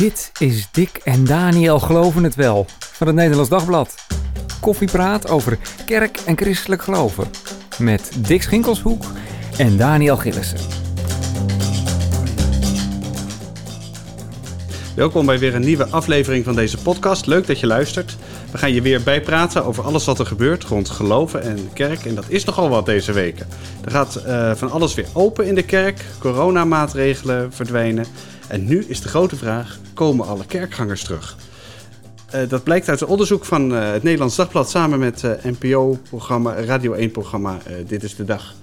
Dit is Dick en Daniel geloven het wel van het Nederlands Dagblad. Koffiepraat over kerk en christelijk geloven. Met Dick Schinkelshoek en Daniel Gillissen. Welkom bij weer een nieuwe aflevering van deze podcast. Leuk dat je luistert. We gaan je weer bijpraten over alles wat er gebeurt rond geloven en kerk. En dat is nogal wat deze weken. Er gaat eh, van alles weer open in de kerk. Coronamaatregelen verdwijnen. En nu is de grote vraag: komen alle kerkgangers terug? Uh, dat blijkt uit een onderzoek van uh, het Nederlands Dagblad samen met NPO-programma, Radio 1-programma Dit is de Dag.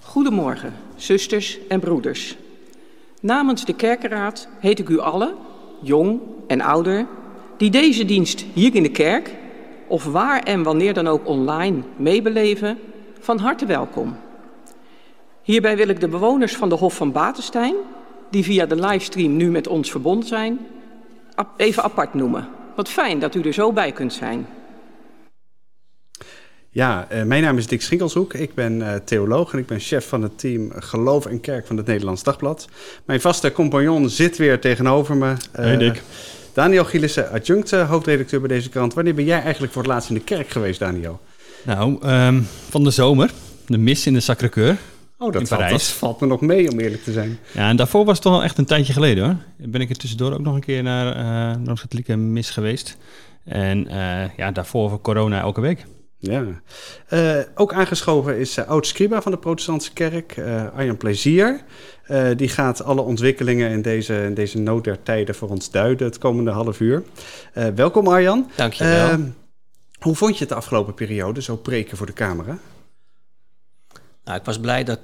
Goedemorgen, zusters en broeders. Namens de Kerkenraad heet ik u allen, jong en ouder, die deze dienst hier in de kerk, of waar en wanneer dan ook online, meebeleven, van harte welkom. Hierbij wil ik de bewoners van de Hof van Batenstein, die via de livestream nu met ons verbonden zijn, even apart noemen. Wat fijn dat u er zo bij kunt zijn. Ja, uh, mijn naam is Dick Schinkelshoek. Ik ben uh, theoloog en ik ben chef van het team Geloof en Kerk van het Nederlands Dagblad. Mijn vaste compagnon zit weer tegenover me. Hey Dick. Daniel Gielissen, adjunct hoofdredacteur bij deze krant. Wanneer ben jij eigenlijk voor het laatst in de kerk geweest, Daniel? Nou, um, van de zomer. De mis in de Sacré-Cœur. Oh, dat valt, dat valt, me nog mee, om eerlijk te zijn. Ja, en daarvoor was het toch wel echt een tijdje geleden hoor. Ben ik er tussendoor ook nog een keer naar uh, de katholieke mis geweest. En uh, ja, daarvoor voor corona elke week. Ja. Uh, ook aangeschoven is uh, oud scriba van de protestantse kerk, Arjan Plezier. Die gaat alle ontwikkelingen in deze, in deze nood der tijden voor ons duiden het komende half uur. welkom Arjan. Dankjewel. hoe vond je het de afgelopen periode, zo preken voor de camera? Nou, ik was blij dat,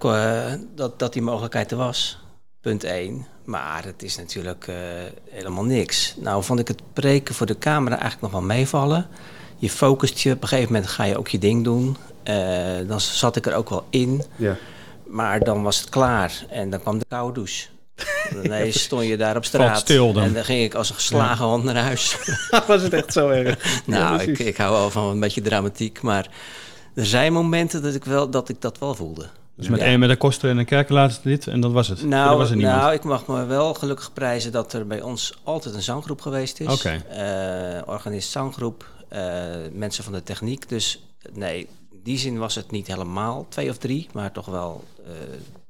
dat, dat die mogelijkheid er was. Punt 1. Maar het is natuurlijk helemaal niks. Nou vond ik het preken voor de camera eigenlijk nog wel meevallen je focust je. Op een gegeven moment ga je ook je ding doen. Uh, dan zat ik er ook wel in. Ja. Maar dan was het klaar en dan kwam de koude douche. Nee, stond je daar op straat. Stil dan. En dan ging ik als een geslagen hond naar huis. was het echt zo erg? nou, ja, ik, ik hou wel van een beetje dramatiek. Maar er zijn momenten dat ik, wel, dat, ik dat wel voelde. Dus met, ja. met de kosten en een kerkenlaat dit en dat was het? Nou, was nou, ik mag me wel gelukkig prijzen dat er bij ons altijd een zanggroep geweest is. Oké. Okay. Uh, organist zanggroep. Uh, mensen van de techniek. Dus nee, die zin was het niet helemaal twee of drie, maar toch wel uh,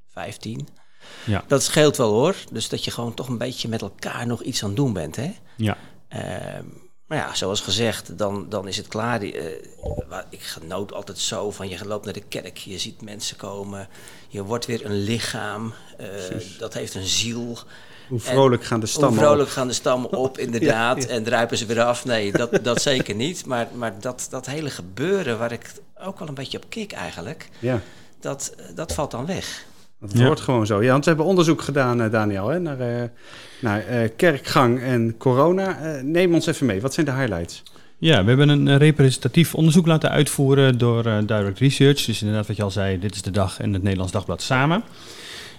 vijftien. Ja. Dat scheelt wel hoor. Dus dat je gewoon toch een beetje met elkaar nog iets aan het doen bent. Hè? Ja. Uh, maar ja, zoals gezegd, dan, dan is het klaar. ik genoot altijd zo van je loopt naar de kerk, je ziet mensen komen, je wordt weer een lichaam, dat heeft een ziel. Hoe vrolijk gaan de stammen Hoe vrolijk gaan de stammen op, inderdaad. En druipen ze weer af. Nee, dat, dat zeker niet. Maar, maar dat, dat hele gebeuren waar ik ook wel een beetje op kik eigenlijk... Ja. Dat, dat valt dan weg. Dat wordt gewoon zo. Ja, want we hebben onderzoek gedaan, uh, Daniel, hè, naar, uh, naar uh, kerkgang en corona. neem ons even mee. Wat zijn de highlights? Ja, we hebben een representatief onderzoek laten uitvoeren door Direct Research. Dus inderdaad wat je al zei, dit is de dag en het Nederlands Dagblad samen.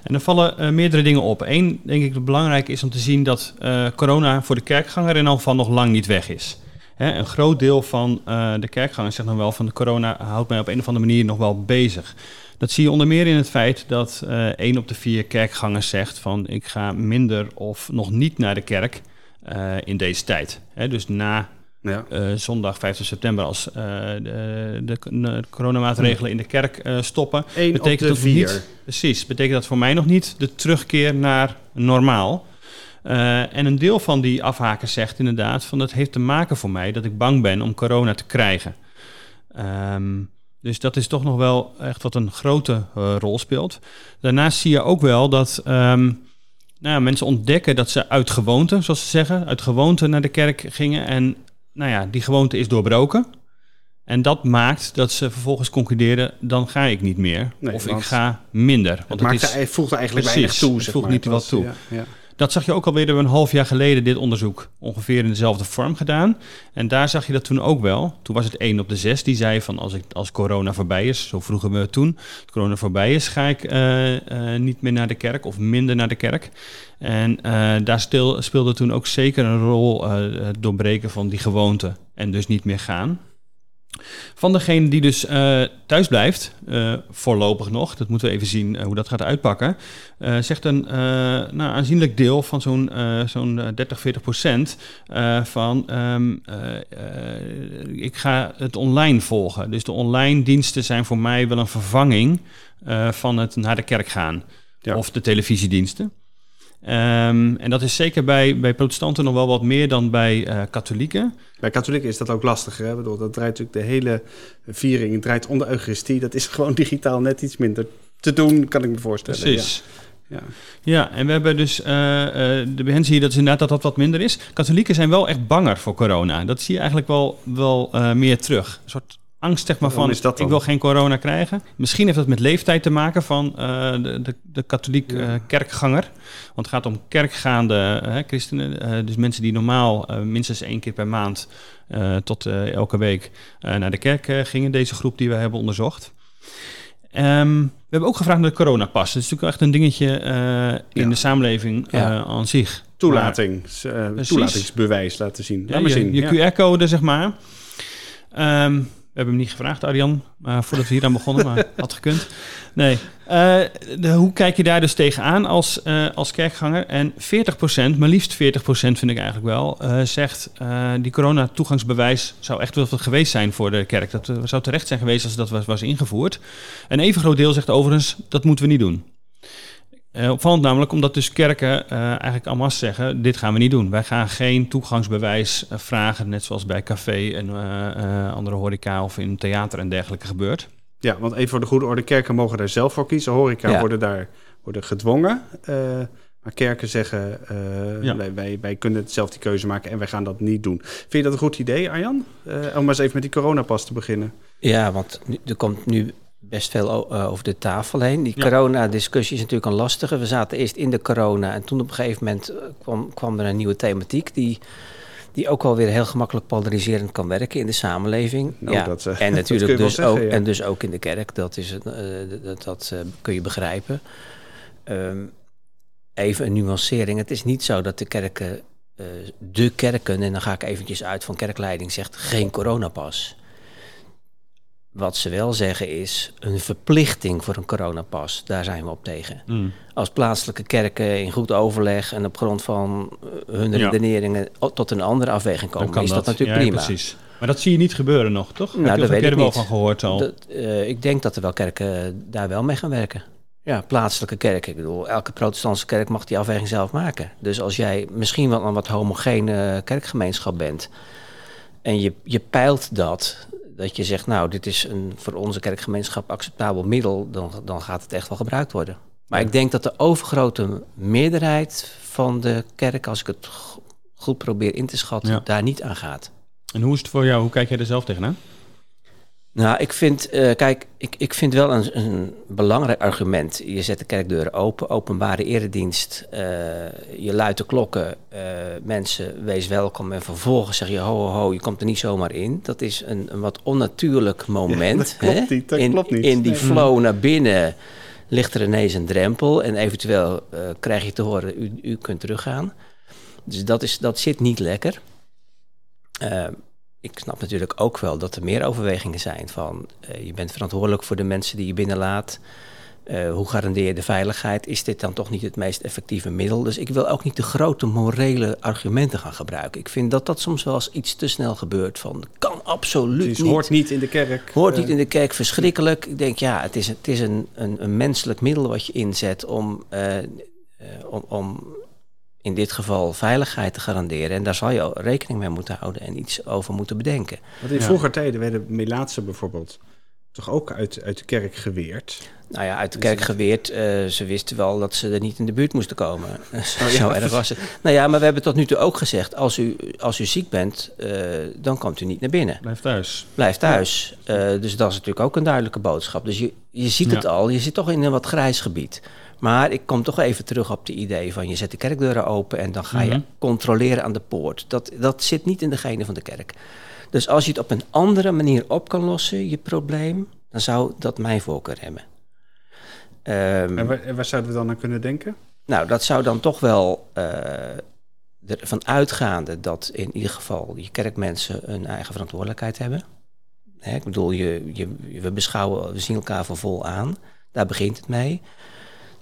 En er vallen uh, meerdere dingen op. Eén, denk ik, dat belangrijk is om te zien dat uh, corona voor de kerkganger in elk geval nog lang niet weg is. Hè, een groot deel van uh, de kerkgangers zegt dan wel van de corona houdt mij op een of andere manier nog wel bezig. Dat zie je onder meer in het feit dat één op de vier kerkgangers zegt van ik ga minder of nog niet naar de kerk in deze tijd. Hè, dus na ja. Uh, zondag 15 september als uh, de, de, de, coronamaatregelen in de kerk uh, stoppen. Eén betekent op de vier. Niet, precies, betekent dat voor mij nog niet de terugkeer naar normaal. en een deel van die afhakers zegt inderdaad van dat heeft te maken voor mij dat ik bang ben om corona te krijgen. Um, dus dat is toch nog wel echt wat een grote rol speelt. Daarnaast zie je ook wel dat um, nou, mensen ontdekken dat ze uit gewoonte, zoals ze zeggen, uit gewoonte naar de kerk gingen en nou ja, die gewoonte is doorbroken. En dat maakt dat ze vervolgens concluderen, dan ga ik niet meer. Nee, of ik ga minder. Want het, het, is, voegt eigenlijk precies, weinig toe. Het voegt niet wat toe. Ja, ja. Dat zag je ook alweer, we een half jaar geleden dit onderzoek ongeveer in dezelfde vorm gedaan. En daar zag je dat toen ook wel. Toen was het 1 op de 6 die zei van als, ik, als corona voorbij is, zo vroegen we toen, als corona voorbij is, ga ik uh, uh, niet meer naar de kerk of minder naar de kerk. En uh, daar speelde toen ook zeker een rol het doorbreken van die gewoonte en dus niet meer gaan. Van degene die dus uh, thuis blijft, uh, voorlopig nog, dat moeten we even zien uh, hoe dat gaat uitpakken, zegt een nou, aanzienlijk deel van zo'n zo'n 30, 40 procent van um, ik ga het online volgen. Dus de online diensten zijn voor mij wel een vervanging van het naar de kerk gaan ja. of de televisiediensten. Um, en dat is zeker bij, bij protestanten nog wel wat meer dan bij uh, katholieken. Bij katholieken is dat ook lastiger. Hè? Bedoel, dat draait natuurlijk de hele viering draait onder Eucharistie. Dat is gewoon digitaal net iets minder te doen, kan ik me voorstellen. Precies. Ja. Ja, en we hebben dus uh, uh, de behensie hier, dat is inderdaad dat dat wat minder is. Katholieken zijn wel echt banger voor corona. Dat zie je eigenlijk wel, wel uh, meer terug. Een soort angst zeg maar, van ik wil geen corona krijgen. Misschien heeft dat met leeftijd te maken van uh, de, de, de katholiek uh, kerkganger. Want het gaat om kerkgaande uh, christenen. dus mensen die normaal minstens één keer per maand tot elke week naar de kerk gingen. Deze groep die we hebben onderzocht. Um, we hebben ook gevraagd naar de coronapas. Dat is natuurlijk echt een dingetje in ja. de samenleving ja. aan zich. Toelating, toelatingsbewijs laten zien. Laat ja, zien. Je, QR-code, zeg maar. Um, we hebben hem niet gevraagd, Arjan, maar voordat we hier aan begonnen, maar had gekund. Nee. Uh, de, hoe kijk je daar dus tegenaan als, uh, als kerkganger? En 40%, maar liefst 40% vind ik eigenlijk wel, uh, zegt die corona-toegangsbewijs zou echt wel wat geweest zijn voor de kerk. Dat zou terecht zijn geweest als dat was, was ingevoerd. Een even groot deel zegt overigens, dat moeten we niet doen. Uh, opvallend namelijk omdat dus kerken uh, eigenlijk allemaal zeggen, dit gaan we niet doen. Wij gaan geen toegangsbewijs uh, vragen, net zoals bij café en andere horeca of in theater en dergelijke gebeurt. Ja, want even voor de goede orde, kerken mogen daar zelf voor kiezen. Horeca ja. worden daar worden gedwongen. maar kerken zeggen, ja. wij, wij, wij, kunnen zelf die keuze maken en wij gaan dat niet doen. Vind je dat een goed idee, Arjan? om maar eens even met die coronapas te beginnen. Ja, want er komt nu best veel uh, over de tafel heen. Die ja. corona-discussie is natuurlijk een lastige. We zaten eerst in de corona en toen op een gegeven moment uh, kwam, kwam er een nieuwe thematiek die, die ook wel weer heel gemakkelijk polariserend kan werken in de samenleving. Nou, ja. dat, uh, en natuurlijk dus, zeggen, ook, ja. en dus ook in de kerk. Dat, is, dat, dat kun je begrijpen. Um, even een nuancering. Het is niet zo dat de kerken, de kerken, en dan ga ik eventjes uit van kerkleiding, zegt geen coronapas. Wat ze wel zeggen is een verplichting voor een coronapas. Daar zijn we op tegen. Mm. Als plaatselijke kerken in goed overleg en op grond van hun ja. redeneringen tot een andere afweging komen, is dat, dat natuurlijk ja, prima. Precies. Maar dat zie je niet gebeuren nog, toch? Nou, Heb je dat weet er wel van gehoord al? Dat, uh, ik denk dat er wel kerken daar wel mee gaan werken. Ja, plaatselijke kerk. Ik bedoel, elke protestantse kerk mag die afweging zelf maken. Dus als jij misschien wel een wat homogene kerkgemeenschap bent en je, je peilt dat dat je zegt, nou, dit is een voor onze kerkgemeenschap acceptabel middel, dan, dan gaat het echt wel gebruikt worden. Maar ik denk dat de overgrote meerderheid van de kerk, als ik het goed probeer in te schatten, ja. daar niet aan gaat. En hoe is het voor jou? Hoe kijk jij er zelf tegenaan? Nou, ik vind, uh, kijk, ik, ik vind wel een, een, belangrijk argument. Je zet de kerkdeuren open, openbare eredienst, uh, je luidt de klokken, uh, mensen, wees welkom. En vervolgens zeg je, ho, ho, ho, je komt er niet zomaar in. Dat is een, een wat onnatuurlijk moment. Ja, dat klopt hè? niet, dat in, klopt niet. in die flow naar binnen ligt er ineens een drempel en eventueel krijg je te horen, u, u kunt teruggaan. Dus dat, is, dat zit niet lekker ik snap natuurlijk ook wel dat er meer overwegingen zijn van uh, je bent verantwoordelijk voor de mensen die je binnenlaat. Uh, hoe garandeer je de veiligheid? Is dit dan toch niet het meest effectieve middel? Dus ik wil ook niet de grote morele argumenten gaan gebruiken. Ik vind dat dat soms wel eens iets te snel gebeurt. Van kan absoluut dus niet. hoort niet in de kerk. Hoort uh, niet in de kerk, verschrikkelijk. Ik denk ja, het is, het is een, een, een menselijk middel wat je inzet om, om, om in dit geval veiligheid te garanderen. En daar zal je rekening mee moeten houden en iets over moeten bedenken. Want in ja. vroeger tijden werden Melaatsen bijvoorbeeld toch ook uit, uit de kerk geweerd? Nou ja, uit de kerk geweerd. Uh, ze wisten wel dat ze er niet in de buurt moesten komen. Zo, oh, ja. zo erg was het. Nou ja, maar we hebben tot nu toe ook gezegd... als u, als u ziek bent, uh, dan komt u niet naar binnen. Blijf thuis. Blijf thuis. Ja. Uh, dus dat is natuurlijk ook een duidelijke boodschap. Dus je, je ziet het al, je zit toch in een wat grijs gebied. Maar ik kom toch even terug op de idee van je zet de kerkdeuren open en dan ga je mm-hmm. controleren aan de poort. Dat, dat zit niet in de genen van de kerk. Dus als je het op een andere manier op kan lossen, je probleem, dan zou dat mijn voorkeur hebben. Um, en, waar, en waar, zouden we dan aan kunnen denken? Nou, dat zou dan toch wel uh, ervan uitgaande dat in ieder geval je kerkmensen een eigen verantwoordelijkheid hebben. Hè, ik bedoel, je, je, we beschouwen, we zien elkaar voor vol aan. Daar begint het mee.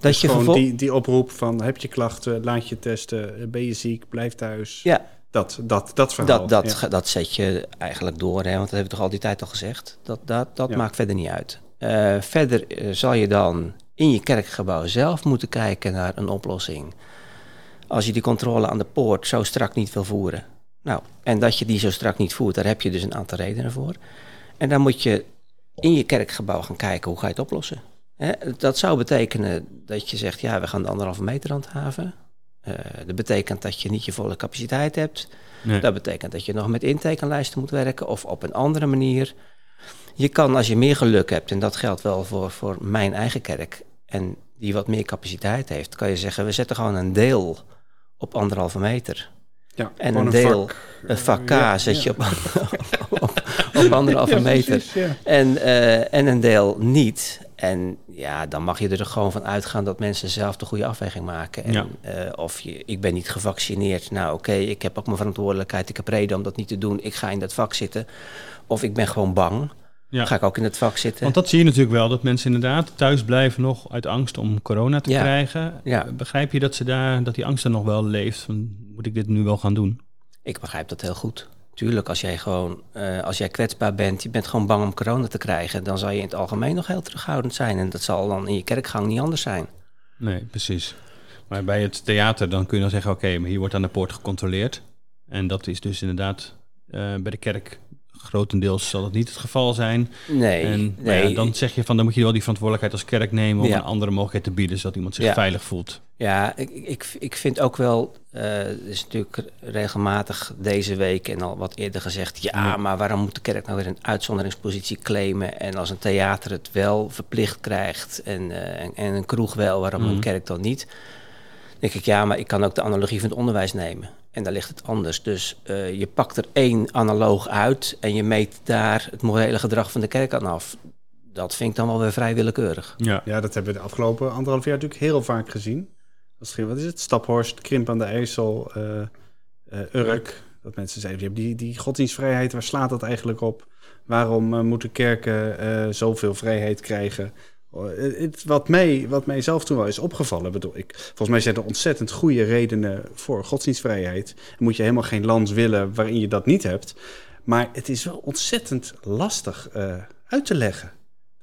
Dat dus je gewoon die, die oproep van heb je klachten, laat je testen, ben je ziek, blijf thuis. Ja. Dat, dat, dat verhaal. Dat, dat, dat zet je eigenlijk door, hè, want dat hebben we toch al die tijd al gezegd. Dat, dat, dat maakt verder niet uit. Uh, verder uh, zal je dan in je kerkgebouw zelf moeten kijken naar een oplossing. Als je die controle aan de poort zo strak niet wil voeren. Nou, en dat je die zo strak niet voert, daar heb je dus een aantal redenen voor. En dan moet je in je kerkgebouw gaan kijken hoe ga je het oplossen. Dat zou betekenen dat je zegt, ja, we gaan de anderhalve meter handhaven. Uh, dat betekent dat je niet je volle capaciteit hebt. Nee. Dat betekent dat je nog met intekenlijsten moet werken of op een andere manier. Je kan, als je meer geluk hebt, en dat geldt wel voor, voor mijn eigen kerk, en die wat meer capaciteit heeft, kan je zeggen, we zetten gewoon een deel op anderhalve meter. Ja, en een deel, een vak, K, zet je op, op, op, anderhalve meter. en, uh, en een deel niet. En ja, dan mag je er gewoon van uitgaan dat mensen zelf de goede afweging maken. En, uh, of je, ik ben niet gevaccineerd. Nou oké, okay, ik heb ook mijn verantwoordelijkheid. Ik heb reden om dat niet te doen. Ik ga in dat vak zitten. Of ik ben gewoon bang. Ja. Ga ik ook in het vak zitten. Want dat zie je natuurlijk wel, dat mensen inderdaad thuis blijven nog uit angst om corona te krijgen. Begrijp je dat, ze daar, dat die angst er nog wel leeft? Van, moet ik dit nu wel gaan doen? Ik begrijp dat heel goed. Tuurlijk, als jij gewoon, uh, als jij kwetsbaar bent, je bent gewoon bang om corona te krijgen, dan zal je in het algemeen nog heel terughoudend zijn. En dat zal dan in je kerkgang niet anders zijn. Nee, precies. Maar bij het theater, dan kun je dan zeggen, oké, maar hier wordt aan de poort gecontroleerd. En dat is dus inderdaad uh, bij de kerk grotendeels zal het niet het geval zijn. Nee, en, nee. Ja, dan zeg je van dan moet je wel die verantwoordelijkheid als kerk nemen om een andere mogelijkheid te bieden, zodat iemand zich veilig voelt. Ja, ik, ik, ik vind ook wel, uh, is natuurlijk regelmatig deze week en al wat eerder gezegd, ja, maar waarom moet de kerk nou weer een uitzonderingspositie claimen en als een theater het wel verplicht krijgt en, uh, en, en, een kroeg wel, waarom een mhm. kerk dan niet? denk ik, ja, maar ik kan ook de analogie van het onderwijs nemen. En daar ligt het anders. Dus uh, je pakt er één analoog uit en je meet daar het morele gedrag van de kerk aan af. Dat vind ik dan wel weer vrij willekeurig. Ja, ja dat hebben we de afgelopen anderhalf jaar natuurlijk heel vaak gezien. Wat is het? Staphorst, Krimp aan de IJssel, uh, uh, Urk. Dat mensen zeiden, die, die godsdienstvrijheid, waar slaat dat eigenlijk op? Waarom moeten kerken zoveel vrijheid krijgen? Het, wat, mij, wat mij zelf toen wel is opgevallen, bedoel ik. Volgens mij zijn er ontzettend goede redenen voor godsdienstvrijheid. En moet je helemaal geen land willen waarin je dat niet hebt. Maar het is wel ontzettend lastig uh, uit te leggen.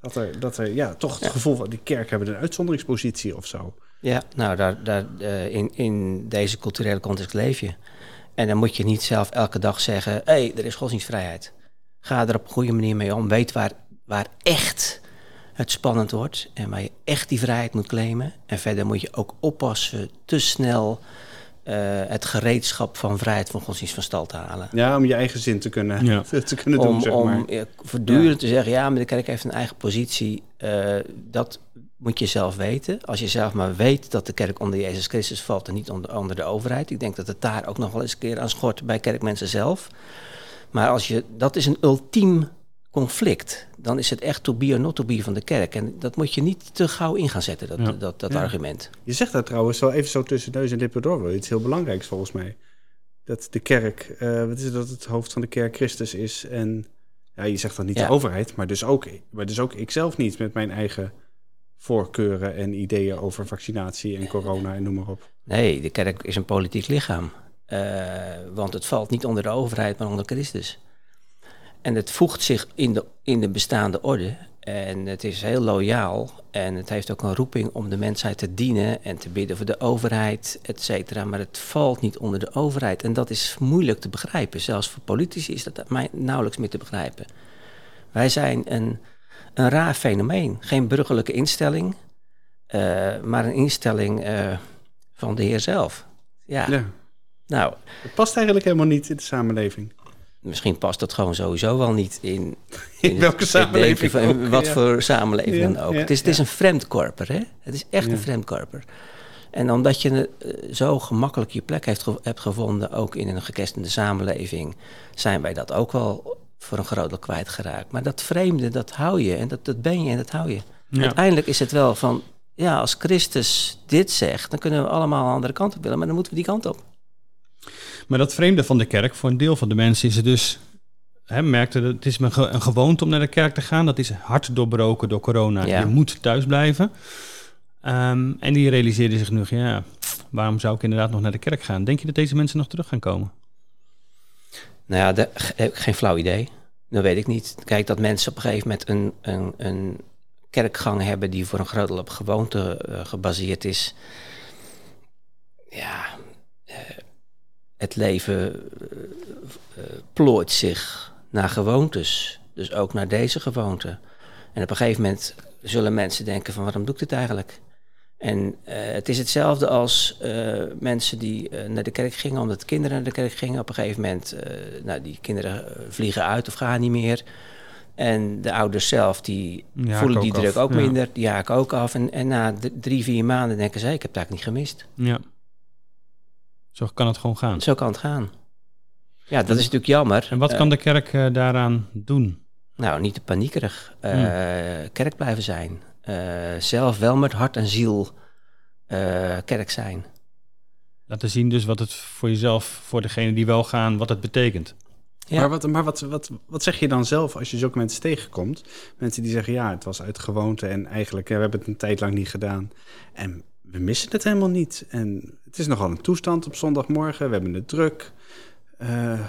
Dat er, dat er ja, toch het gevoel van die kerk hebben een uitzonderingspositie of zo. Ja, nou, daar, daar, uh, in, in deze culturele context leef je. En dan moet je niet zelf elke dag zeggen: hé, hey, er is godsdienstvrijheid. Ga er op een goede manier mee om. Weet waar, waar echt het spannend wordt en waar je echt die vrijheid moet claimen. En verder moet je ook oppassen te snel uh, het gereedschap van vrijheid van godsdienst van stal te halen. Ja, om je eigen zin te kunnen, ja. te kunnen doen, om, zeg maar. Om ja, voortdurend te zeggen, ja, maar de kerk heeft een eigen positie. Uh, dat moet je zelf weten. Als je zelf maar weet dat de kerk onder Jezus Christus valt en niet onder, onder de overheid. Ik denk dat het daar ook nog wel eens een keer aan schort bij kerkmensen zelf. Maar als je, dat is een ultiem conflict, dan is het echt to be or not to be van de kerk. En dat moet je niet te gauw in gaan zetten, dat, dat, dat argument. Je zegt dat trouwens wel even zo tussen neus en lippen door. Iets heel belangrijks volgens mij. Dat de kerk, uh, wat is het, dat het hoofd van de kerk Christus is. En ja, je zegt dan niet de overheid, maar dus, ook, maar dus ook ikzelf niet met mijn eigen voorkeuren en ideeën over vaccinatie en corona en noem maar op. Nee, de kerk is een politiek lichaam. Uh, want het valt niet onder de overheid, maar onder Christus. En het voegt zich in de, in de bestaande orde. En het is heel loyaal. En het heeft ook een roeping om de mensheid te dienen en te bidden voor de overheid, et cetera. Maar het valt niet onder de overheid. En dat is moeilijk te begrijpen. Zelfs voor politici is dat nauwelijks meer te begrijpen. Wij zijn een, een raar fenomeen. Geen burgerlijke instelling, uh, maar een instelling uh, van de Heer zelf. Ja. ja. Nou, het past eigenlijk helemaal niet in de samenleving misschien past dat gewoon sowieso wel niet in, in, welke samenleving. Van, wat voor samenleving dan ook. het is, het is een vreemdkorper, hè? Het is echt een vreemdkorper. En omdat je uh, zo gemakkelijk je plek heeft hebt gevonden, ook in een gekestende samenleving, zijn wij dat ook wel voor een groot deel kwijtgeraakt. Maar dat vreemde, dat hou je en dat, dat ben je en dat hou je. Uiteindelijk is het wel van, ja, als Christus dit zegt, dan kunnen we allemaal een andere kant op willen, maar dan moeten we die kant op. Maar dat vreemde van de kerk, voor een deel van de mensen is het dus hè, merkte, dat het is een, ge- een gewoonte om naar de kerk te gaan. Dat is hard doorbroken door corona. Ja. Je moet thuis blijven. Ehm, en die realiseerde zich nu, ja, waarom zou ik inderdaad nog naar de kerk gaan? Denk je dat deze mensen nog terug gaan komen? Nou ja, de, ge- heb ik geen flauw idee. Dat weet ik niet. Kijk, dat mensen op een gegeven moment een, een, een kerkgang hebben die voor een groot deel op gewoonte eh, gebaseerd is. Ja, het leven eh, plooit zich naar gewoontes. Dus ook naar deze gewoonte. En op een gegeven moment zullen mensen denken van waarom doe ik dit eigenlijk? En eh, het is hetzelfde als mensen die naar de kerk gingen, omdat kinderen naar de kerk gingen. Op een gegeven moment, nou, die kinderen vliegen uit of gaan niet meer. En de ouders zelf, die voelen die druk af, ook ja. minder. Die haken ook af. En, en na drie, vier maanden denken ze, "Hey, ik heb het eigenlijk niet gemist. Ja. Zo kan het gewoon gaan. Zo kan het gaan. Ja, dat is natuurlijk jammer. En wat Eh, kan de kerk eh, daaraan doen? Nou, niet te paniekerig. Eh, Hmm. Kerk blijven zijn. Eh, zelf wel met hart en ziel eh, kerk zijn. Laten zien dus wat het voor jezelf, voor degene die wel gaan, wat het betekent. Ja. Maar, wat, maar wat, wat, wat zeg je dan zelf als je zulke mensen tegenkomt? Mensen die zeggen, ja, het was uit gewoonte en eigenlijk, ja, we hebben het een tijd lang niet gedaan. En we missen het helemaal niet. En het is nogal een toestand op zondagmorgen, we hebben het druk. Eh,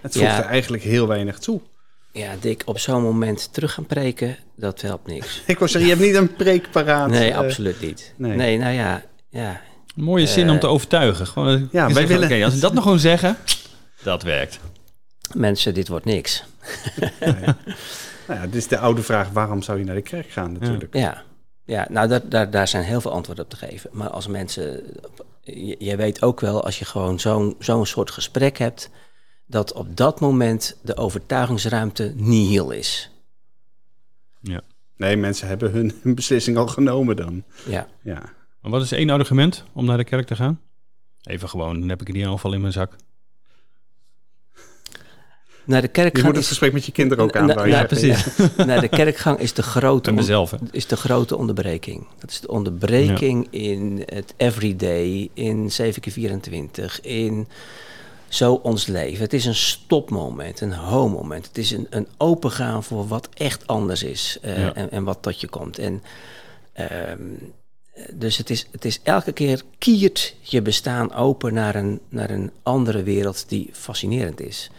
het voegt Ja. er eigenlijk heel weinig toe. Ja, Dick, op zo'n moment terug gaan preken, dat helpt niks. Ik wou zeggen, je hebt niet een preek paraat. Nee, eh, absoluut niet. nee. Nee, nou ja, ja. Een mooie zin Eh, om te overtuigen. Gewoon, eh, ja, wij zeggen, willen- Oké, als we dat nog gewoon zeggen, dat werkt. Mensen, dit wordt niks. Nou ja, dit is de oude vraag, waarom zou je naar de kerk gaan natuurlijk? Ja, ja nou, daar, daar, daar zijn heel veel antwoorden op te geven. Maar als mensen, je, je weet ook wel, als je gewoon zo'n zo'n soort gesprek hebt, dat op dat moment de overtuigingsruimte nihil is. Ja. Nee, mensen hebben hun, hun beslissing al genomen dan. Ja. Ja. Maar wat is één argument om naar de kerk te gaan? Even gewoon, dan heb ik het hier al in mijn zak. Naar de kerk Je moet het is, gesprek met je kinderen ook aan. Na- waar na- je- precies. naar de kerkgang is de grote En mezelf, is de grote onderbreking. Dat is de onderbreking in het everyday, in 7 keer 24, in zo ons leven. Het is een stopmoment, een home-moment. Het is een, een opengaan voor wat echt anders is eh, Ja. en, en wat tot je komt. En, ehm, dus het is, het is elke keer kiert je bestaan open naar een, naar een andere wereld die fascinerend is.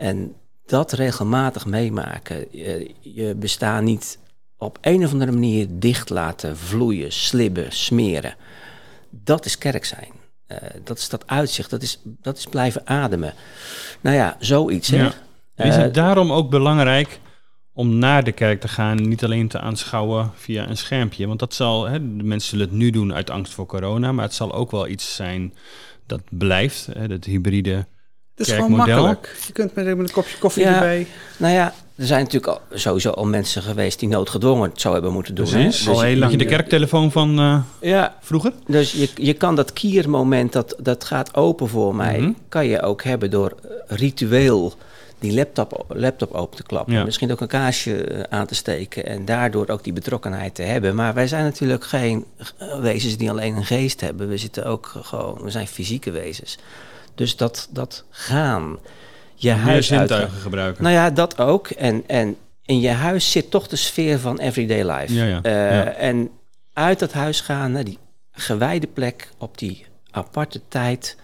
En dat regelmatig meemaken, je, je bestaan niet op een of andere manier dicht laten vloeien, slibben, smeren. Dat is kerk zijn. Eh, dat is dat uitzicht, dat is, dat is blijven ademen. Nou ja, zoiets. Hè? Ja. Is Eh, het daarom ook belangrijk om naar de kerk te gaan, niet alleen te aanschouwen via een schermpje? Want dat zal, hè, de mensen zullen het nu doen uit angst voor corona, maar het zal ook wel iets zijn dat blijft, hè, dat hybride. Het is gewoon makkelijk. Je kunt met een kopje koffie Ja. erbij. Nou ja, er zijn natuurlijk al, sowieso al mensen geweest die noodgedwongen het zo hebben moeten doen. Precies. Dus al heel je- lang. de kerktelefoon van eh, Ja, vroeger? Dus je, je kan dat kiermoment, dat, dat gaat open voor mij, Mhm. kan je ook hebben door eh, ritueel die laptop, laptop open te klappen. Ja. Misschien ook een kaarsje eh, aan te steken en daardoor ook die betrokkenheid te hebben. Maar wij zijn natuurlijk geen wezens die alleen een geest hebben. We zitten ook gewoon, we zijn fysieke wezens. Dus dat, dat gaan, je huis uit. zintuigen gebruiken. Nou ja, dat ook. En, en in je huis zit toch de sfeer van everyday life. Ja, ja. Eh, Ja. En uit dat huis gaan naar die gewijde plek op die aparte tijd,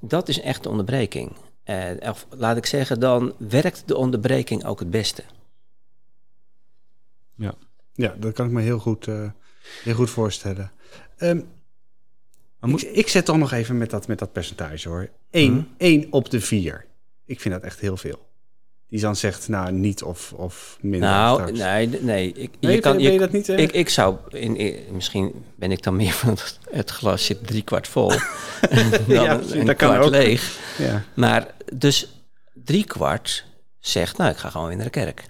dat is echt de onderbreking. Eh, of laat ik zeggen, dan werkt de onderbreking ook het beste. Ja, dat kan ik me heel goed, eh, heel goed voorstellen. Ehm, Maar moet- ik, ik zet toch nog even met dat, met dat percentage hoor. 1 Mhm. één op de 4. Ik vind dat echt heel veel. Die dan zegt, nou, niet of, of minder. nou, straks. nee, nee. Ik, Nee, je kan, je, je dat niet? eh? ik, ik zou, in, in- misschien ben ik dan meer van het, het glas zit drie kwart vol. dan Ja, een, dat kan kwart ook. leeg. ja. Maar dus drie kwart zegt, nou, ik ga gewoon weer naar de kerk.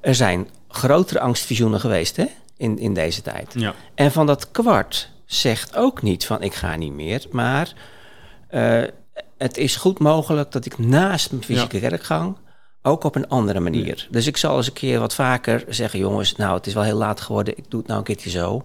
Er zijn grotere angstvisioenen geweest hè, in, in deze tijd. Ja. En van dat kwart zegt ook niet van, ik ga niet meer. Maar eh, het is goed mogelijk dat ik naast mijn fysieke kerkgang ook op een andere manier. Dus ik zal eens een keer wat vaker zeggen, jongens, nou, het is wel heel laat geworden. Ik doe het nou een keertje zo.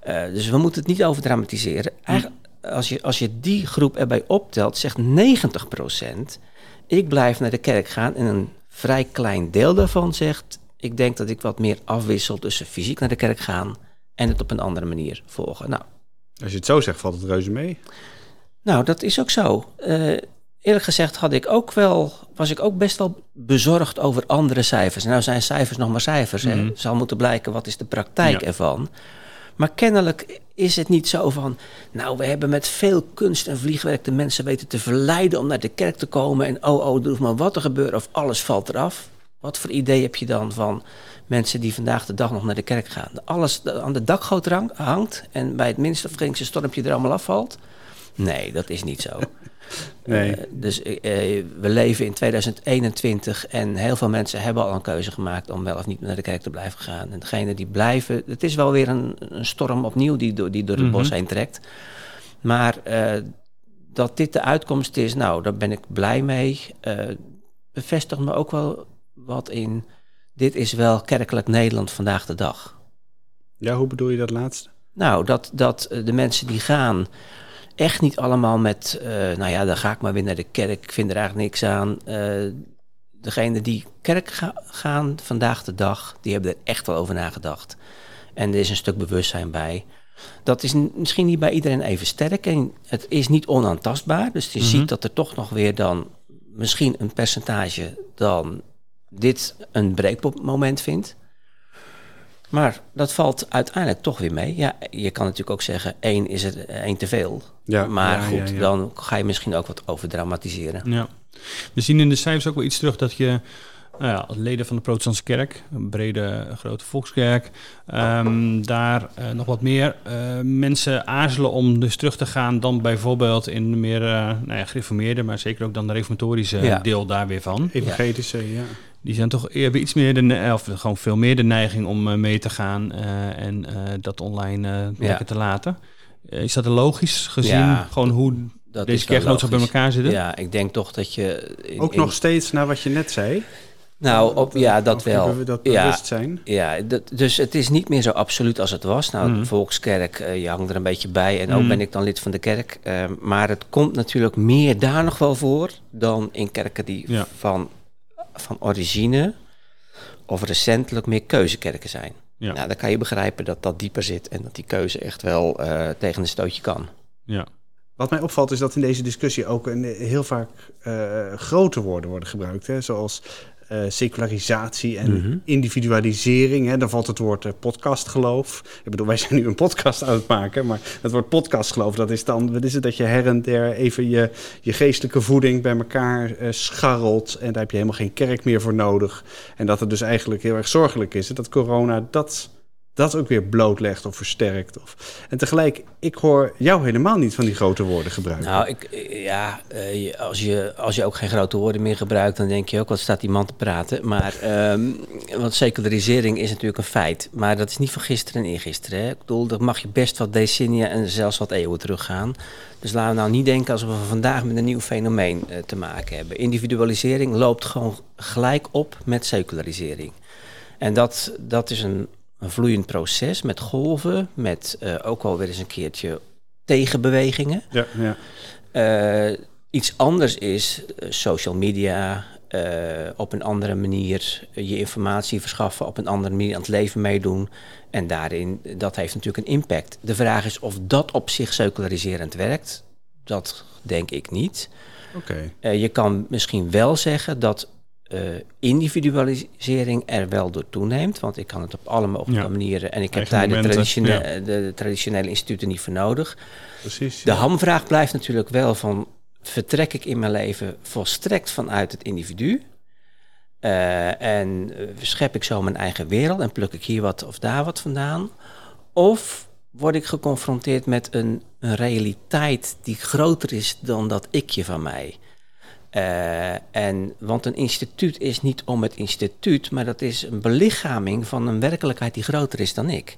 Eh, dus we moeten het niet overdramatiseren. Eigenlijk, als, je, als je die groep erbij optelt, zegt 90%... ik blijf naar de kerk gaan. En een vrij klein deel daarvan zegt, ik denk dat ik wat meer afwissel tussen fysiek naar de kerk gaan en het op een andere manier volgen. Nou, Als je het zo zegt, valt het reuze mee. nou dat is ook zo. Eh, eerlijk gezegd had ik ook wel, was ik ook best wel bezorgd over andere cijfers. Nou zijn cijfers nog maar cijfers. Mhm. Zal moeten blijken wat is de praktijk Ja. ervan. Maar kennelijk is het niet zo van, nou we hebben met veel kunst en vliegwerk de mensen weten te verleiden om naar de kerk te komen. En oh oh, er hoeft maar wat te gebeuren of alles valt eraf. Wat voor idee heb je dan van mensen die vandaag de dag nog naar de kerk gaan? Alles aan de dakgoot hangt en bij het minste of geringste stormpje er allemaal afvalt? Nee, dat is niet zo. Nee. Eh, dus eh, we leven in 2021 en heel veel mensen hebben al een keuze gemaakt om wel of niet naar de kerk te blijven gaan. En degene die blijven, het is wel weer een, een storm opnieuw die door, die door het Mhm. bos heen trekt. Maar eh, dat dit de uitkomst is, nou, daar ben ik blij mee. Bevestigt me ook wel wat in. Dit is wel kerkelijk Nederland vandaag de dag. Ja, hoe bedoel je dat laatste? Nou, dat, dat eh, de mensen die gaan echt niet allemaal met, eh, nou ja, dan ga ik maar weer naar de kerk, ik vind er eigenlijk niks aan. Eh degene die kerk ga- gaan vandaag de dag, die hebben er echt wel over nagedacht. En er is een stuk bewustzijn bij. Dat is misschien niet bij iedereen even sterk en het is niet onaantastbaar. Dus je Mhm. ziet dat er toch nog weer dan misschien een percentage dan dit een breekmoment vindt. Maar dat valt uiteindelijk toch weer mee. Ja, je kan natuurlijk ook zeggen, één is het één te veel. Ja, maar ja, goed, ja, ja. dan ga je misschien ook wat overdramatiseren. Ja. We zien in de cijfers ook wel iets terug dat je nou ja, als leden van de Protestantse Kerk, een brede grote volkskerk, ehm, daar eh, nog wat meer eh, mensen aarzelen om dus terug te gaan dan bijvoorbeeld in de meer eh, nou ja, gereformeerde, maar zeker ook dan de reformatorische Ja. deel daar weer van. Evangelische, ja. Die zijn toch hebben iets meer de, ne- of gewoon veel meer de neiging om eh, mee te gaan eh, en eh, dat online eh, lekker te laten. Eh, is dat logisch gezien Ja, gewoon hoe Dat deze kerkgenootschap bij elkaar zitten? Ja, ik denk toch dat je... in- Ook in- nog steeds naar wat je net zei. Nou, op, ja, dat wel. be- Dat ja, bewustzijn. ja dat, dus het is niet meer zo absoluut als het was. Nou, Mhm. de Volkskerk, eh, je hangt er een beetje bij. En ook Mhm. ben ik dan lid van de kerk. Eh, maar het komt natuurlijk meer daar nog wel voor... dan in kerken die Ja. van, van origine... of recentelijk meer keuzekerken zijn. Ja. Nou, dan kan je begrijpen dat dat dieper zit... en dat die keuze echt wel eh, tegen een stootje kan. ja. Wat mij opvalt is dat in deze discussie ook een, heel vaak eh, grote woorden worden gebruikt. Hè? Zoals eh, secularisatie en Mhm. individualisering. Hè? Dan valt het woord eh, podcastgeloof. Ik bedoel, wij zijn nu een podcast aan het maken. Maar het woord podcastgeloof, dat is dan... Wat is het dat je her en der even je, je geestelijke voeding bij elkaar eh, scharrelt. En daar heb je helemaal geen kerk meer voor nodig. En dat het dus eigenlijk heel erg zorgelijk is. hè, Dat corona dat... Dat ook weer blootlegt of versterkt. Of... En tegelijk, ik hoor jou helemaal niet van die grote woorden gebruiken. Nou, ik, ja, eh, als, je, als je ook geen grote woorden meer gebruikt, dan denk je ook, wat staat die man te praten. Maar, ehm, want secularisering is natuurlijk een feit. Maar dat is niet van gisteren en eergisteren. Hè? Ik bedoel, dat mag je best wat decennia en zelfs wat eeuwen teruggaan. Dus laten we nou niet denken alsof we vandaag met een nieuw fenomeen eh, te maken hebben. Individualisering loopt gewoon gelijk op met secularisering. En dat, dat is een, een vloeiend proces met golven, met eh, ook wel weer eens een keertje tegenbewegingen. Ja, ja. Eh, iets anders is eh, social media, op een andere manier je informatie verschaffen, op een andere manier aan het leven meedoen. En daarin, dat heeft natuurlijk een impact. De vraag is of dat op zich seculariserend werkt. Dat denk ik niet. Oké. Je kan misschien wel zeggen dat eh, individualisering er wel door toeneemt. Want ik kan het op alle mogelijke Ja. manieren. En ik heb Eigen daar de, momenten, traditione- ja. de traditionele instituten niet voor nodig. Precies. De hamvraag blijft natuurlijk wel van... vertrek ik in mijn leven volstrekt vanuit het individu... Eh, en eh, schep ik zo mijn eigen wereld en pluk ik hier wat of daar wat vandaan? Of word ik geconfronteerd met een, een realiteit die groter is dan dat ikje van mij? Eh, en, want een instituut is niet om het instituut, maar dat is een belichaming van een werkelijkheid die groter is dan ik.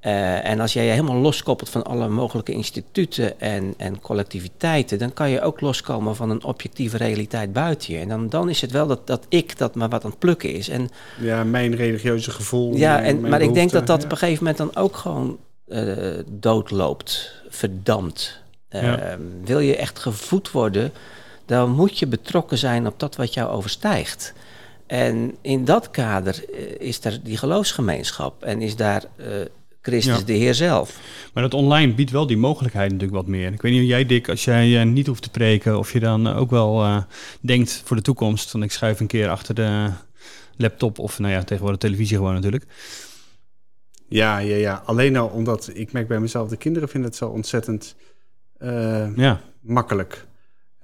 Eh, en als jij je helemaal loskoppelt van alle mogelijke instituten en, en collectiviteiten, dan kan je ook loskomen van een objectieve realiteit buiten je. En dan, dan is het wel dat, dat ik dat maar wat aan het plukken is. En, Ja, mijn religieuze gevoel. ja, en, mijn maar ik denk dat dat ja. op een gegeven moment dan ook gewoon eh, doodloopt, verdampt. Ja. Wil je echt gevoed worden dan moet je betrokken zijn op dat wat jou overstijgt. En in dat kader eh, is er die geloofsgemeenschap en is daar eh, Christus Ja. de Heer zelf. Maar dat online biedt wel die mogelijkheid natuurlijk wat meer. Ik weet niet hoe jij, Dick, als jij eh, niet hoeft te preken, of je dan ook wel eh, denkt voor de toekomst, van ik schuif een keer achter de laptop of nou ja, tegenwoordig televisie gewoon natuurlijk. Ja, ja, ja. Alleen al omdat ik merk bij mezelf, de kinderen vinden het zo ontzettend eh, Ja, makkelijk.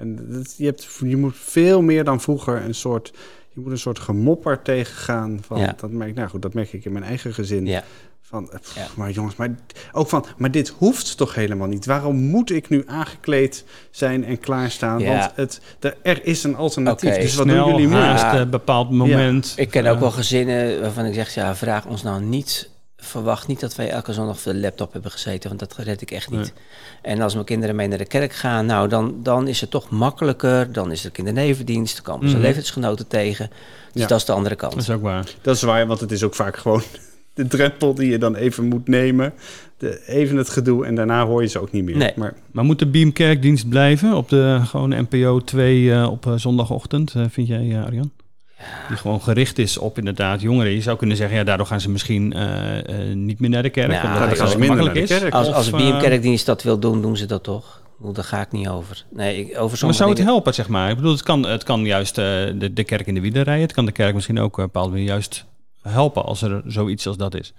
En dat, je, hebt, je moet veel meer dan vroeger een soort, je moet een soort gemopper tegengaan. Van, Ja. dat, merk, nou goed, dat merk ik in mijn eigen gezin. Ja. Van, eh, pff, Ja. maar jongens, maar ook van, maar dit hoeft toch helemaal niet? Waarom moet ik nu aangekleed zijn en klaarstaan? Ja. Want het, er, er is een alternatief. Dus wat snel, doen jullie nu? Ja. eh, bepaald moment. Ik ken Eh, ook wel gezinnen waarvan ik zeg, ja, vraag ons nou niet, verwacht niet dat wij elke zondag voor de laptop hebben gezeten, want dat red ik echt niet. Nee. En als mijn kinderen mee naar de kerk gaan, nou, dan, dan is het toch makkelijker, dan is er kindernevendienst, dan komen ze Mhm. leeftijdsgenoten tegen. Dus Ja. dat is de andere kant. Dat is ook waar. Dat is waar, want het is ook vaak gewoon de drempel die je dan even moet nemen. De, even het gedoe en daarna hoor je ze ook niet meer. Nee. Maar Maar moet de Beam Kerkdienst blijven op de gewone NPO 2 eh, op eh, zondagochtend, eh, vind jij, Arjan? Die gewoon gericht is op inderdaad jongeren. Je zou kunnen zeggen, ja, daardoor gaan ze misschien eh, eh, niet meer naar de kerk. Ja, omdat dan het gaan ze zo minder makkelijk naar de is. kerk. Als, als Of, de eh, BM-kerkdienst dat wil doen, doen ze dat toch. Daar ga ik niet over. Nee, ik, over Maar zou het dingen- helpen, zeg maar? Ik bedoel, het kan, het kan juist eh, de, de kerk in de wielen rijden. Het kan de kerk misschien ook op een bepaalde manier juist helpen als er zoiets als dat is.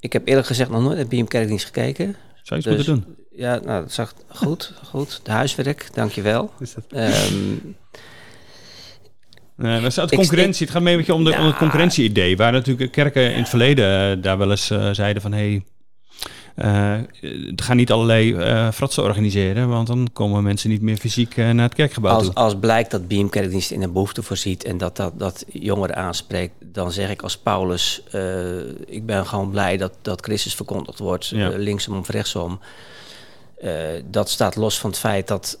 Ik heb eerlijk gezegd nog nooit naar BM-kerkdienst gekeken. Zou je Dus- iets moeten doen? Ja, nou, dat zag goed, goed. De huiswerk, dankjewel. is dat... Ehm Nee, Ik- concurrentie. Het gaat mee een beetje om, de, om het concurrentie-idee. Waar natuurlijk kerken in het verleden eh, daar wel eens eh, zeiden van... Hey, eh, ga niet allerlei fratsen organiseren, want dan komen mensen niet meer fysiek naar het kerkgebouw als, toe. als blijkt dat BM-kerkdienst in een behoefte voorziet en dat dat, dat jongeren aanspreekt, dan zeg ik als Paulus, ik ben gewoon blij dat, dat Christus verkondigd wordt, Ja. linksom of rechtsom. Dat staat los van het feit dat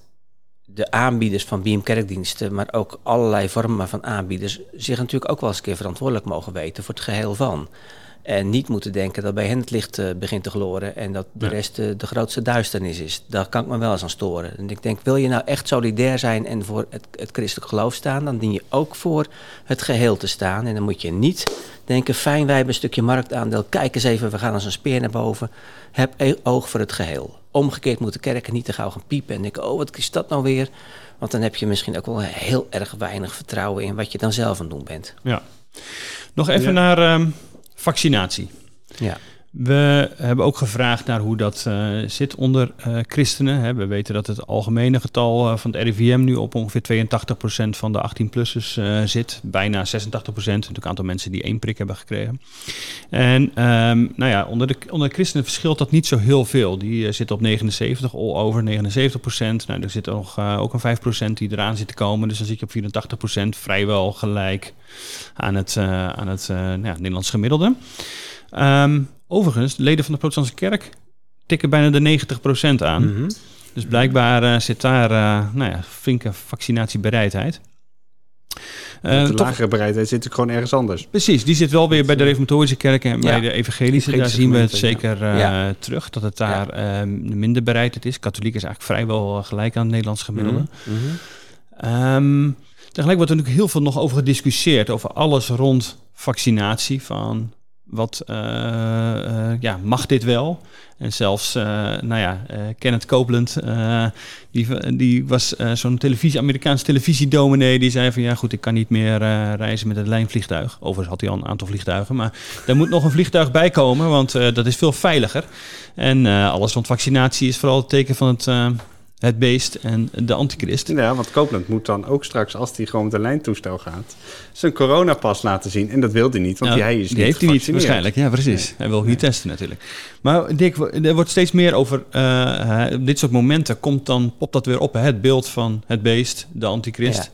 de aanbieders van BM-kerkdiensten, maar ook allerlei vormen van aanbieders, zich natuurlijk ook wel eens een keer verantwoordelijk mogen weten voor het geheel van. En niet moeten denken dat bij hen het licht eh, begint te gloren en dat de Ja. rest eh, de grootste duisternis is. Daar kan ik me wel eens aan storen. En ik denk, wil je nou echt solidair zijn en voor het, het christelijk geloof staan, dan dien je ook voor het geheel te staan. En dan moet je niet denken, fijn, wij hebben een stukje marktaandeel, kijk eens even, we gaan als een speer naar boven. Heb e- oog voor het geheel. Omgekeerd moeten kerken niet te gauw gaan piepen en denken, oh, wat is dat nou weer? Want dan heb je misschien ook wel heel erg weinig vertrouwen in wat je dan zelf aan het doen bent. Ja. Nog even Ja. naar ehm, vaccinatie. Ja. We hebben ook gevraagd naar hoe dat eh, zit onder eh, christenen. Hè. We weten dat het algemene getal eh, van het RIVM nu op ongeveer 82% van de 18-plussers eh, zit. Bijna 86%. Natuurlijk een aantal mensen die één prik hebben gekregen. En ehm, nou ja, onder de, onder de christenen verschilt dat niet zo heel veel. Die zitten op 79, all over 79%. Nou, er zit nog ook een 5% die eraan zit te komen. Dus dan zit je op 84%, vrijwel gelijk aan het, aan het nou ja, Nederlands gemiddelde. Ehm, overigens, de leden van de protestantse kerk tikken bijna de 90% aan. Mhm. Dus blijkbaar eh, zit daar eh, nou ja, flinke vaccinatiebereidheid. Eh, de toch- lagere bereidheid zit gewoon ergens anders. Precies, die zit wel weer bij de reformatorische kerken en bij de evangelische. Daar zien we het zeker Ja. terug, dat het daar ehm, minder bereidheid is. Katholiek is eigenlijk vrijwel gelijk aan het Nederlands gemiddelde. Ehm, tegelijk wordt er natuurlijk heel veel nog over gediscussieerd, over alles rond vaccinatie. Van wat, eh, eh, ja, mag dit wel? En zelfs, eh, nou ja, Kenneth Copeland, die, die was zo'n televisie, Amerikaanse televisiedominee, die zei van ja goed, ik kan niet meer reizen met een lijnvliegtuig. Overigens had hij al een aantal vliegtuigen, maar daar moet nog een vliegtuig bij komen, want dat is veel veiliger. En alles rond vaccinatie is vooral het teken van het, het beest en de antichrist. Ja, want Copeland moet dan ook straks, als hij gewoon met een lijntoestel gaat, zijn coronapas laten zien. En dat wil hij niet, want Nou, hij is die niet heeft hij niet waarschijnlijk. Ja, precies. Hij wil niet testen natuurlijk. Maar Dick, er wordt steeds meer over eh, dit soort momenten. Komt dan, popt dat weer op, het beeld van het beest, de antichrist.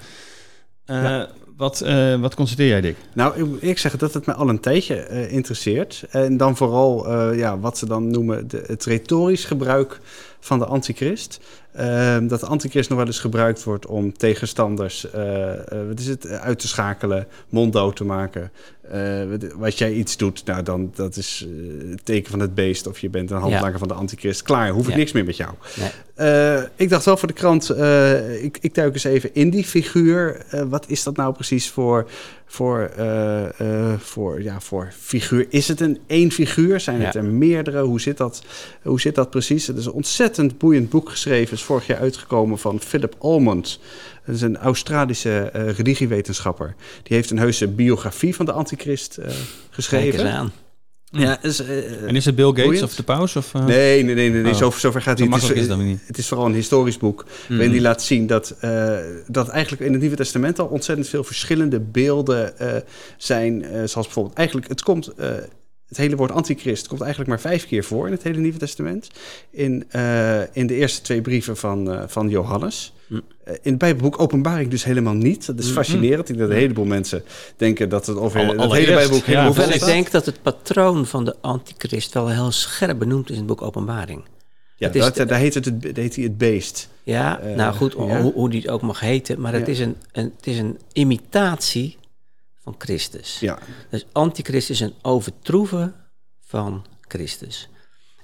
Eh, Wat, eh, wat constateer jij, Dick? Nou, ik, ik zeg dat het me al een tijdje eh, interesseert. En dan vooral eh, ja, wat ze dan noemen de, het retorisch gebruik van de antichrist. Ehm, dat de antichrist nog wel eens gebruikt wordt om tegenstanders eh, eh, wat is het, uit te schakelen, monddood te maken. Uh, wat jij iets doet, nou dan dat is het teken van het beest of je bent een handlanger van de antichrist. Klaar, hoef ik niks meer met jou. Nee. ik dacht wel voor de krant, ik, ik duik eens even in die figuur. wat is dat nou precies voor voor, voor, ja, voor figuur. Is het een één figuur? Zijn het er meerdere? Hoe zit, dat, hoe zit dat precies? Het is een ontzettend boeiend boek geschreven. Is vorig jaar uitgekomen van Philip Almond. Dat is een Australische uh, religiewetenschapper. Die heeft een heuse biografie van de antichrist geschreven. Kijk eens aan. Ja, is, uh, en is het Bill Gates of de paus? Of, uh... Nee, nee, nee, nee, nee. Oh. Zo, zover gaat hij. het is, is dat niet. Het is vooral een historisch boek. Mm. waarin die laat zien dat, uh, dat eigenlijk in het Nieuwe Testament al ontzettend veel verschillende beelden zijn. zoals bijvoorbeeld, eigenlijk, het komt het hele woord antichrist komt eigenlijk maar vijf keer voor in het hele Nieuwe Testament. In, uh, in de eerste twee brieven van, uh, van Johannes. Mm. Uh, in het Bijbelboek Openbaring dus helemaal niet. Dat is mm. fascinerend. Ik denk dat een heleboel mensen denken dat het over Alle, het hele Bijbelboek ja, Hoewel ik denk dat het patroon van de antichrist wel heel scherp benoemd is in het boek Openbaring. Ja, dat, daar, heet het, het, heet hij het beest. Ja, nou goed, ja. Hoe, hoe die het ook mag heten. Maar het, is een, een, het is een imitatie van Christus. Ja. Dus antichrist is een overtroeven van Christus.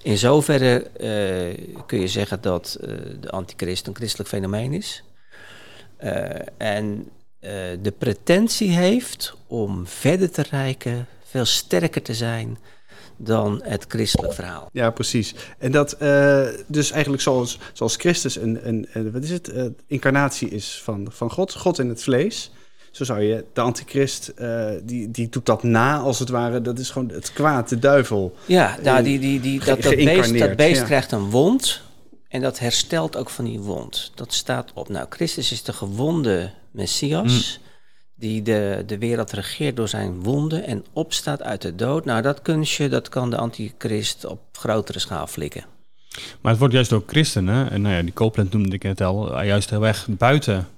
In zoverre uh, kun je zeggen dat uh, de antichrist een christelijk fenomeen is. Uh, en de pretentie heeft om verder te reiken, veel sterker te zijn dan het christelijk verhaal. Ja, precies. En dat dus eigenlijk zoals, zoals Christus een, een, een wat is het, incarnatie is van, van God, God in het vlees. Zo zou je de antichrist, uh, die, die doet dat na als het ware. Dat is gewoon het kwaad, de duivel. Ja, nou, die, die, die, dat, dat beest, dat beest krijgt een wond en dat herstelt ook van die wond. Dat staat op. Nou, Christus is de gewonde Messias... Mm. die de, de wereld regeert door zijn wonden en opstaat uit de dood. Nou, dat kunstje, dat kan de antichrist op grotere schaal flikken. Maar het wordt juist door christenen, en nou ja, die Copeland noemde ik het al, juist heel erg buiten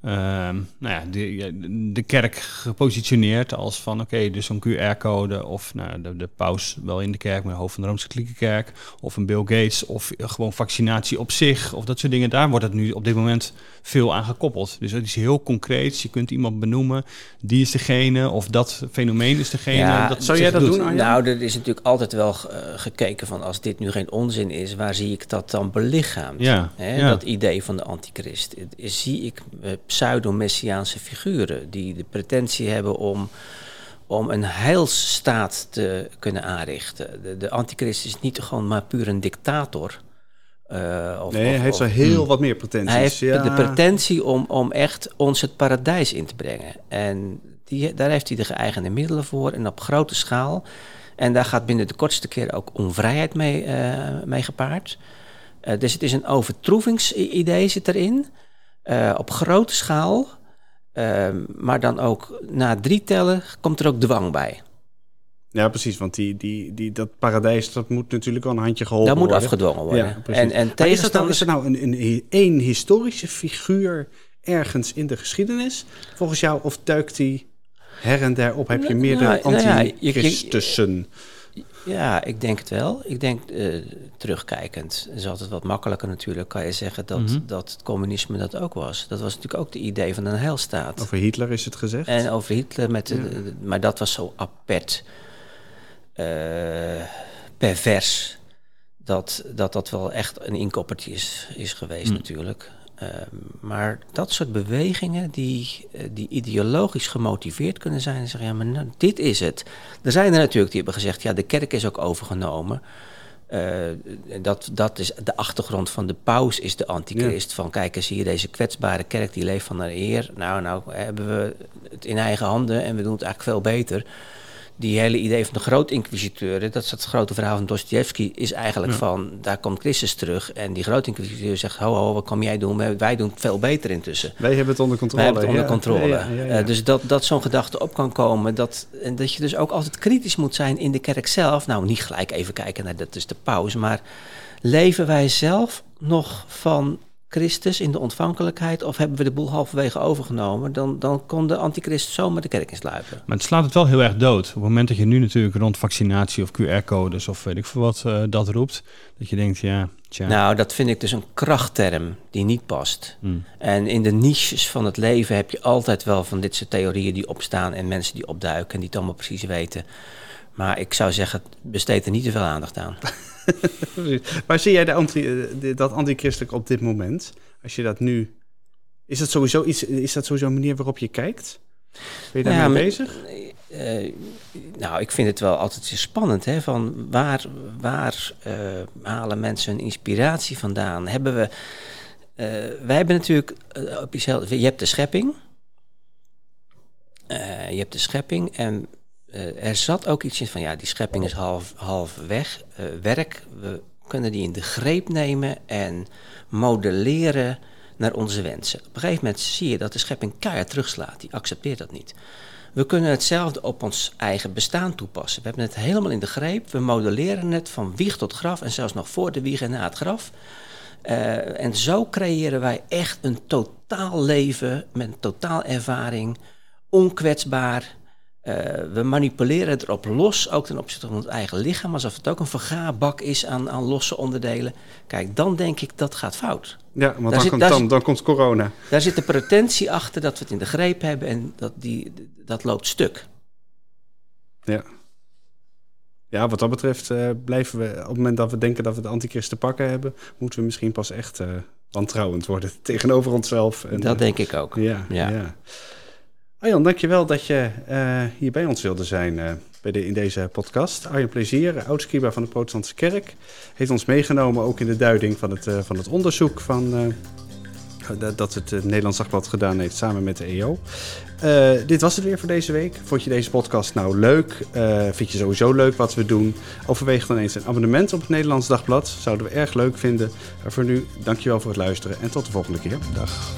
nou ja, de, de kerk gepositioneerd als van oké, dus zo'n QR-code of nou, de, de paus wel in de kerk, maar hoofd van de Rooms-Katholieke Kerk, of een Bill Gates, of gewoon vaccinatie op zich, of dat soort dingen. Daar wordt het nu op dit moment veel aan gekoppeld. Dus het is heel concreet. Je kunt iemand benoemen, die is degene, of dat fenomeen is degene. Ja, dat zou jij dat doen? Nou, er is natuurlijk altijd wel uh, gekeken van als dit nu geen onzin is, waar zie ik dat dan belichaamd? Ja, Hè? ja. Dat idee van de antichrist. Zie ik uh, pseudo-messiaanse figuren die de pretentie hebben om, om een heilsstaat te kunnen aanrichten. De, de antichrist is niet gewoon maar puur een dictator. Uh, of, nee, hij heeft zo heel wat meer pretenties. Hij heeft ja. de pretentie om, om echt ons het paradijs in te brengen. En die, daar heeft hij de geëigende middelen voor en op grote schaal. En daar gaat binnen de kortste keer ook onvrijheid mee, uh, mee gepaard. Uh, dus het is een overtroevingsidee zit erin. Uh, op grote schaal. Uh, maar dan ook na drie tellen komt er ook dwang bij. Ja, precies. Want die, die, die, dat paradijs dat moet natuurlijk wel een handje geholpen worden. Dat moet afgedwongen worden. Ja, en, en is, dat nou, is er nou een, een, een historische figuur ergens in de geschiedenis volgens jou? Of duikt die her en der op? Heb je meerdere nou, antichristussen? Nou ja, ja, ik denk het wel. Ik denk uh, terugkijkend is altijd wat makkelijker natuurlijk. Kan je zeggen dat, mm -hmm. dat het communisme dat ook was. Dat was natuurlijk ook de idee van een heilstaat. Over Hitler is het gezegd. En over Hitler met, ja. de, maar dat was zo apert, uh, pervers. Dat, dat dat wel echt een inkoppertje is, is geweest mm. natuurlijk. Uh, maar dat soort bewegingen die, uh, die ideologisch gemotiveerd kunnen zijn en zeggen, ja, maar nou, dit is het. Er zijn er natuurlijk die hebben gezegd, ja, de kerk is ook overgenomen. Uh, dat, dat is de achtergrond van de paus, is de antichrist. Ja. Van kijk eens hier, deze kwetsbare kerk die leeft van naar eer. Nou, nou hebben we het in eigen handen en we doen het eigenlijk veel beter die hele idee van de grootinquisiteuren, dat is het grote verhaal van Dostoevsky, is eigenlijk ja. van, daar komt Christus terug en die grootinquisiteur zegt, ho ho, wat kan jij doen? Wij doen het veel beter intussen. Wij hebben het onder controle. Wij hebben het onder controle. Ja, ja, uh, dus dat, dat zo'n gedachte op kan komen, dat, en dat je dus ook altijd kritisch moet zijn in de kerk zelf. Nou, niet gelijk even kijken naar, dat is de paus, maar leven wij zelf nog van Christus in de ontvankelijkheid of hebben we de boel halverwege overgenomen? Dan, dan kon de antichrist zomaar de kerk insluipen. Maar het slaat het wel heel erg dood. Op het moment dat je nu natuurlijk rond vaccinatie of QR-codes of weet ik veel wat uh, dat roept, dat je denkt, ja, tja. Nou, dat vind ik dus een krachtterm die niet past. Hmm. En in de niches van het leven heb je altijd wel van dit soort theorieën die opstaan en mensen die opduiken en die het allemaal precies weten. Maar ik zou zeggen, besteed er niet te veel aandacht aan. Waar zie jij de anti, dat antichristelijk op dit moment? Als je dat nu. Is dat sowieso iets? Is dat sowieso een manier waarop je kijkt? Ben je daarmee Ja, maar- bezig? Eh, nou, ik vind het wel altijd spannend. Hè? Van waar waar eh, halen mensen hun inspiratie vandaan? Hebben we. eh, wij hebben natuurlijk eh, op jezelf. Je hebt de schepping. Eh, je hebt de schepping. En eh, er zat ook iets in van. Ja, die schepping is half, half weg. eh, werk. We kunnen die in de greep nemen en modelleren naar onze wensen. Op een gegeven moment zie je dat de schepping keihard terugslaat. Die accepteert dat niet. We kunnen hetzelfde op ons eigen bestaan toepassen. We hebben het helemaal in de greep. We modelleren het van wieg tot graf en zelfs nog voor de wieg en na het graf. Eh, en zo creëren wij echt een totaal leven met een totaal ervaring, onkwetsbaar. Eh, we manipuleren erop los, ook ten opzichte van het eigen lichaam, alsof het ook een vergaarbak is aan, aan losse onderdelen. Kijk, dan denk ik dat gaat fout. Ja, want dan, zit- komt, dan, komt corona. Daar zit de pretentie achter dat we het in de greep hebben en dat, die, dat loopt stuk. Ja. Ja, wat dat betreft eh, blijven we, op het moment dat we denken dat we de antichrist te pakken hebben, moeten we misschien pas echt eh wantrouwend worden tegenover onszelf. En, dat denk ik ook. Ja, ja. Ja. Arjan, dankjewel dat je eh, hier bij ons wilde zijn eh, bij de, in deze podcast. Arjan Plezier, oudskriba van de Protestantse Kerk, heeft ons meegenomen ook in de duiding van het, eh, van het onderzoek van, dat- het Nederlands Dagblad gedaan heeft samen met de EO. Dit was het weer voor deze week. Vond je deze podcast nou leuk? Vind je sowieso leuk wat we doen? Overweeg dan eens een abonnement op het Nederlands Dagblad. Zouden we erg leuk vinden. Maar voor nu, dankjewel voor het luisteren en tot de volgende keer. Dag.